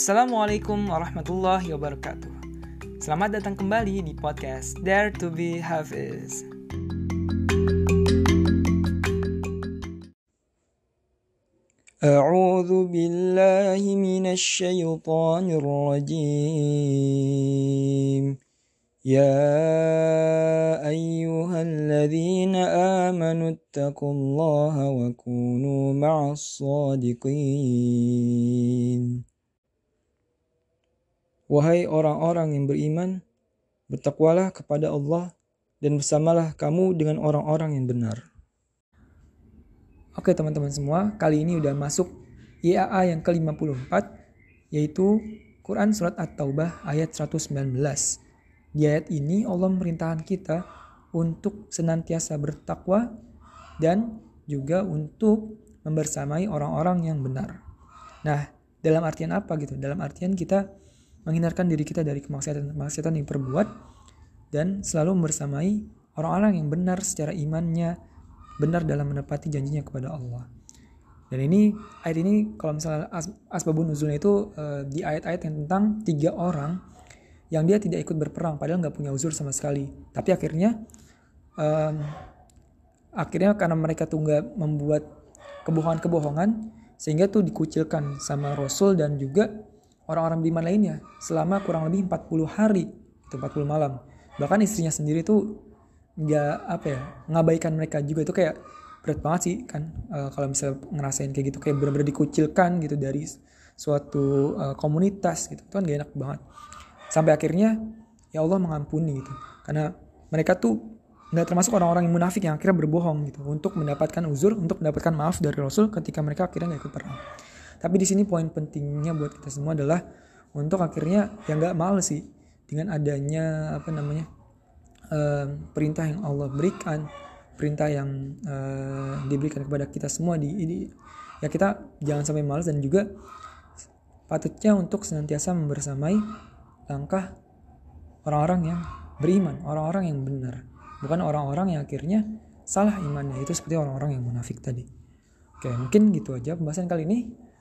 Assalamualaikum warahmatullahi wabarakatuh. Selamat datang kembali di podcast Dare to be Hafiz. أعوذ بالله من الشيطان الرجيم يا أيها الذين آمنوا اتقوا الله وكونوا مع الصادقين Wahai orang-orang yang beriman, bertakwalah kepada Allah dan bersamalah kamu dengan orang-orang yang benar. Oke teman-teman semua, kali ini udah masuk YAA yang ke-54, yaitu Quran Surat At-Taubah ayat 119. Di ayat ini Allah memerintahkan kita untuk senantiasa bertakwa dan juga untuk membersamai orang-orang yang benar. Nah, dalam artian apa gitu? Dalam artian kita menghindarkan diri kita dari kemaksiatan-kemaksiatan yang perbuat dan selalu bersamai orang-orang yang benar secara imannya, benar dalam menepati janjinya kepada Allah. Dan ini ayat ini kalau misalnya as, asbabun nuzulnya itu uh, di ayat-ayat yang tentang tiga orang yang dia tidak ikut berperang padahal nggak punya uzur sama sekali. Tapi akhirnya um, akhirnya karena mereka tuh nggak membuat kebohongan-kebohongan sehingga tuh dikucilkan sama Rasul dan juga orang-orang beriman lainnya selama kurang lebih 40 hari itu 40 malam. Bahkan istrinya sendiri tuh nggak apa ya ngabaikan mereka juga. Itu kayak berat banget sih kan. Uh, kalau misalnya ngerasain kayak gitu kayak benar-benar dikucilkan gitu dari suatu uh, komunitas gitu. Itu kan gak enak banget. Sampai akhirnya ya Allah mengampuni gitu. Karena mereka tuh nggak termasuk orang-orang yang munafik yang akhirnya berbohong gitu. Untuk mendapatkan uzur untuk mendapatkan maaf dari Rasul ketika mereka akhirnya nggak ikut perang tapi di sini poin pentingnya buat kita semua adalah untuk akhirnya yang nggak males sih dengan adanya apa namanya perintah yang Allah berikan, perintah yang uh, diberikan kepada kita semua di, ini ya kita jangan sampai males dan juga patutnya untuk senantiasa membersamai langkah orang-orang yang beriman, orang-orang yang benar, bukan orang-orang yang akhirnya salah imannya itu seperti orang-orang yang munafik tadi. Oke, mungkin gitu aja pembahasan kali ini.